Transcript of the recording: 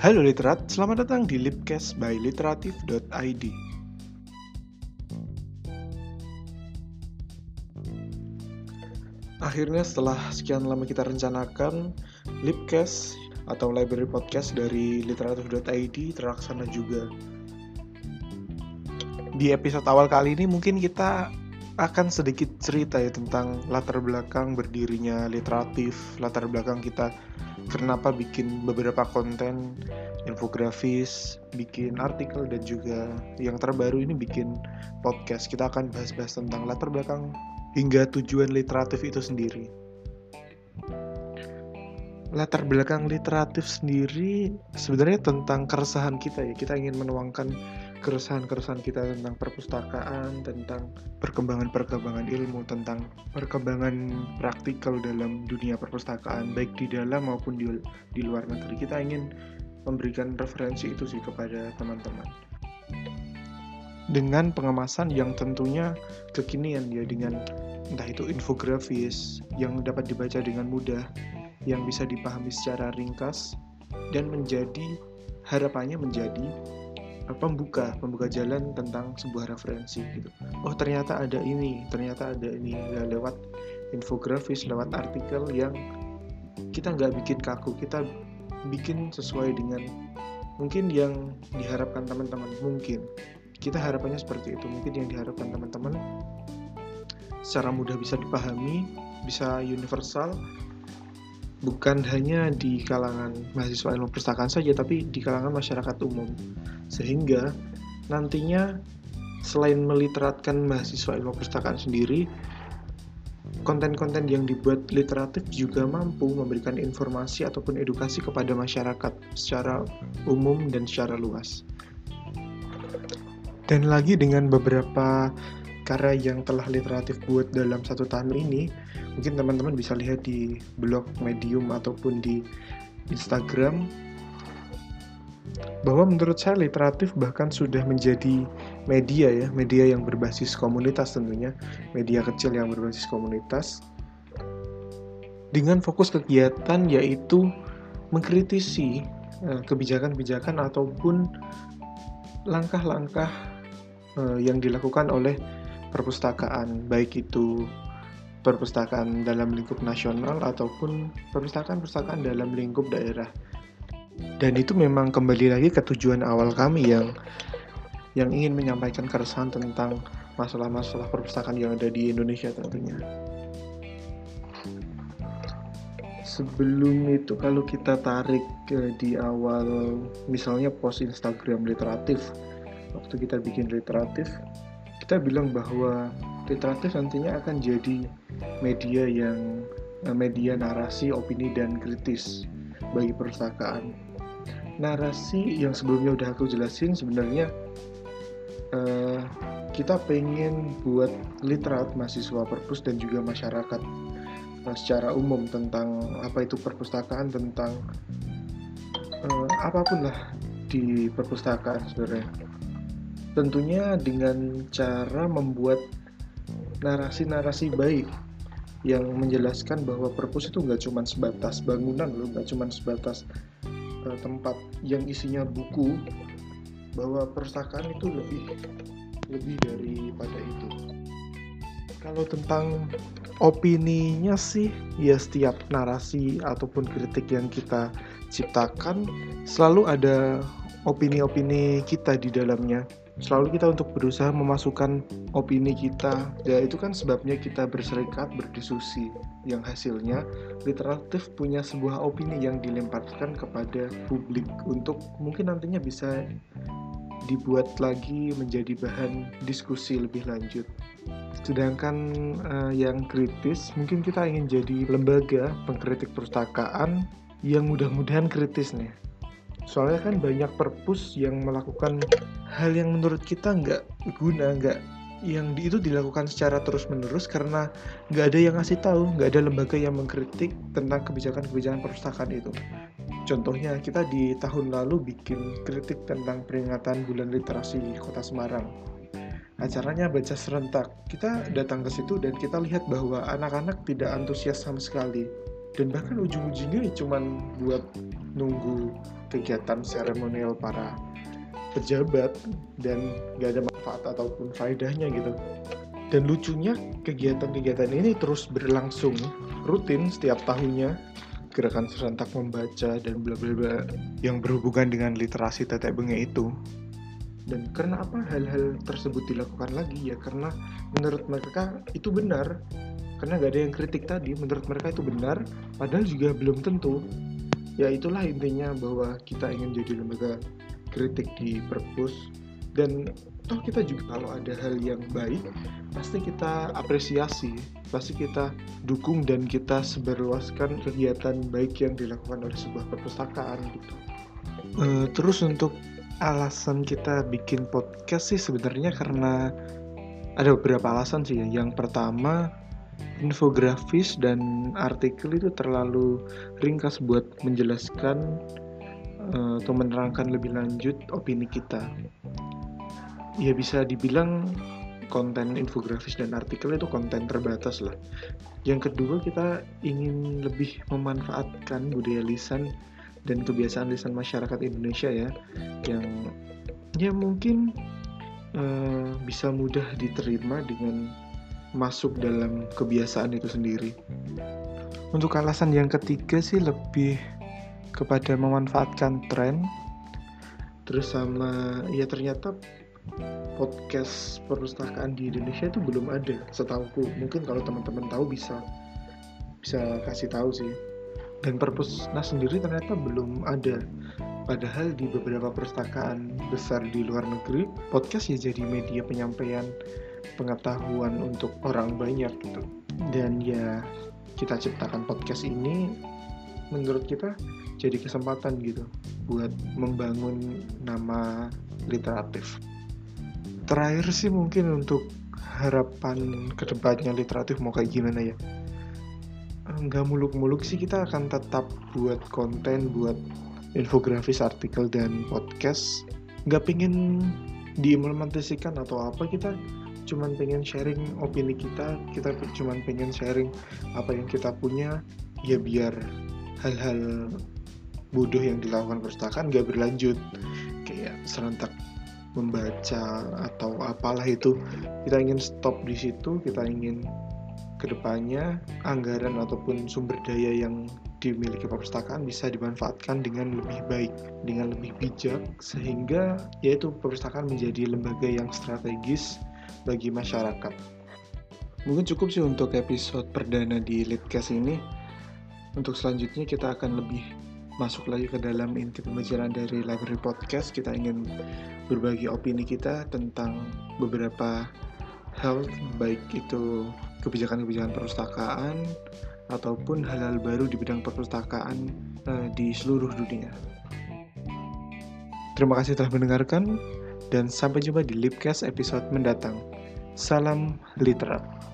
Halo literat, selamat datang di Lipcast by literatif.id. Akhirnya setelah sekian lama kita rencanakan, Lipcast atau library podcast dari literatif.id terlaksana juga. Di episode awal kali ini mungkin kita akan sedikit cerita ya tentang latar belakang berdirinya literatif, latar belakang kita kenapa bikin beberapa konten infografis, bikin artikel dan juga yang terbaru ini bikin podcast. Kita akan bahas-bahas tentang latar belakang hingga tujuan literatif itu sendiri. Latar belakang literatif sendiri sebenarnya tentang keresahan kita ya. Kita ingin menuangkan keresahan-keresahan kita tentang perpustakaan, tentang perkembangan-perkembangan ilmu, tentang perkembangan praktikal dalam dunia perpustakaan, baik di dalam maupun di, di luar negeri. Kita ingin memberikan referensi itu sih kepada teman-teman. Dengan pengemasan yang tentunya kekinian ya, dengan entah itu infografis yang dapat dibaca dengan mudah, yang bisa dipahami secara ringkas, dan menjadi harapannya menjadi pembuka pembuka jalan tentang sebuah referensi gitu. Oh ternyata ada ini ternyata ada ini ya, lewat infografis lewat artikel yang kita nggak bikin kaku kita bikin sesuai dengan mungkin yang diharapkan teman-teman mungkin. Kita harapannya seperti itu mungkin yang diharapkan teman-teman secara mudah bisa dipahami bisa universal bukan hanya di kalangan mahasiswa ilmu perpustakaan saja, tapi di kalangan masyarakat umum. Sehingga nantinya selain meliteratkan mahasiswa ilmu perpustakaan sendiri, konten-konten yang dibuat literatif juga mampu memberikan informasi ataupun edukasi kepada masyarakat secara umum dan secara luas. Dan lagi dengan beberapa karya yang telah literatif buat dalam satu tahun ini mungkin teman-teman bisa lihat di blog medium ataupun di Instagram bahwa menurut saya literatif bahkan sudah menjadi media ya media yang berbasis komunitas tentunya media kecil yang berbasis komunitas dengan fokus kegiatan yaitu mengkritisi eh, kebijakan-kebijakan ataupun langkah-langkah eh, yang dilakukan oleh perpustakaan, baik itu perpustakaan dalam lingkup nasional ataupun perpustakaan-perpustakaan dalam lingkup daerah. Dan itu memang kembali lagi ke tujuan awal kami yang yang ingin menyampaikan keresahan tentang masalah-masalah perpustakaan yang ada di Indonesia tentunya. Sebelum itu kalau kita tarik di awal misalnya post Instagram literatif waktu kita bikin literatif kita bilang bahwa literatif nantinya akan jadi media yang eh, media narasi, opini dan kritis bagi perpustakaan. Narasi yang sebelumnya udah aku jelasin sebenarnya uh, kita pengen buat literat mahasiswa perpus dan juga masyarakat uh, secara umum tentang apa itu perpustakaan tentang uh, apa pun lah di perpustakaan sebenarnya Tentunya dengan cara membuat narasi-narasi baik yang menjelaskan bahwa perpus itu nggak cuma sebatas bangunan loh, nggak cuma sebatas uh, tempat yang isinya buku, bahwa perpustakaan itu lebih lebih daripada itu. Kalau tentang opininya sih, ya setiap narasi ataupun kritik yang kita ciptakan selalu ada opini-opini kita di dalamnya selalu kita untuk berusaha memasukkan opini kita. Ya itu kan sebabnya kita berserikat berdiskusi yang hasilnya literatif punya sebuah opini yang dilemparkan kepada publik untuk mungkin nantinya bisa dibuat lagi menjadi bahan diskusi lebih lanjut. Sedangkan uh, yang kritis mungkin kita ingin jadi lembaga pengkritik perpustakaan yang mudah-mudahan kritis nih soalnya kan banyak perpus yang melakukan hal yang menurut kita nggak guna nggak yang itu dilakukan secara terus menerus karena nggak ada yang ngasih tahu nggak ada lembaga yang mengkritik tentang kebijakan-kebijakan perpustakaan itu. Contohnya kita di tahun lalu bikin kritik tentang peringatan bulan literasi kota Semarang. Acaranya baca serentak. Kita datang ke situ dan kita lihat bahwa anak-anak tidak antusias sama sekali dan bahkan ujung-ujungnya cuman buat nunggu kegiatan seremonial para pejabat dan gak ada manfaat ataupun faedahnya gitu. Dan lucunya kegiatan-kegiatan ini terus berlangsung rutin setiap tahunnya. Gerakan serentak membaca dan bla bla bla yang berhubungan dengan literasi tetek bengek itu. Dan karena apa hal-hal tersebut dilakukan lagi? Ya karena menurut mereka itu benar karena gak ada yang kritik tadi menurut mereka itu benar padahal juga belum tentu. Ya itulah intinya bahwa kita ingin jadi lembaga kritik di perpus. Dan toh kita juga kalau ada hal yang baik pasti kita apresiasi pasti kita dukung dan kita sebarluaskan kegiatan baik yang dilakukan oleh sebuah perpustakaan gitu. Uh, terus untuk alasan kita bikin podcast sih sebenarnya karena ada beberapa alasan sih. Ya yang pertama infografis dan artikel itu terlalu ringkas buat menjelaskan uh, atau menerangkan lebih lanjut opini kita ya bisa dibilang konten infografis dan artikel itu konten terbatas lah. Yang kedua kita ingin lebih memanfaatkan budaya lisan dan kebiasaan lisan masyarakat Indonesia ya, yang ya mungkin uh, bisa mudah diterima dengan masuk dalam kebiasaan itu sendiri. Untuk alasan yang ketiga sih lebih kepada memanfaatkan tren, terus sama ya ternyata podcast perpustakaan di Indonesia itu belum ada setahuku mungkin kalau teman-teman tahu bisa bisa kasih tahu sih. Dan perpusnas sendiri ternyata belum ada. Padahal di beberapa perpustakaan besar di luar negeri podcast ya jadi media penyampaian pengetahuan untuk orang banyak gitu. Dan ya kita ciptakan podcast ini menurut kita jadi kesempatan gitu buat membangun nama literatif. Terakhir sih mungkin untuk harapan ke depannya literatif mau kayak gimana ya? Nggak muluk-muluk sih kita akan tetap buat konten buat infografis artikel dan podcast. Nggak pingin diimplementasikan atau apa kita cuman pengen sharing opini kita kita cuman pengen sharing apa yang kita punya ya biar hal-hal bodoh yang dilakukan perpustakaan nggak berlanjut. Kayak serentak membaca atau apalah itu. Kita ingin stop di situ kita ingin ke depannya anggaran ataupun sumber daya yang dimiliki perpustakaan bisa dimanfaatkan dengan lebih baik dengan lebih bijak sehingga yaitu perpustakaan menjadi lembaga yang strategis bagi masyarakat. Mungkin cukup sih untuk episode perdana di Litcast ini. Untuk selanjutnya kita akan lebih masuk lagi ke dalam inti pembicaraan dari Library Podcast, kita ingin berbagi opini kita tentang beberapa hal, baik itu kebijakan-kebijakan perpustakaan ataupun hal-hal baru di bidang perpustakaan uh, di seluruh dunia. Terima kasih telah mendengarkan dan sampai jumpa di Lipcast episode mendatang. Salam literat.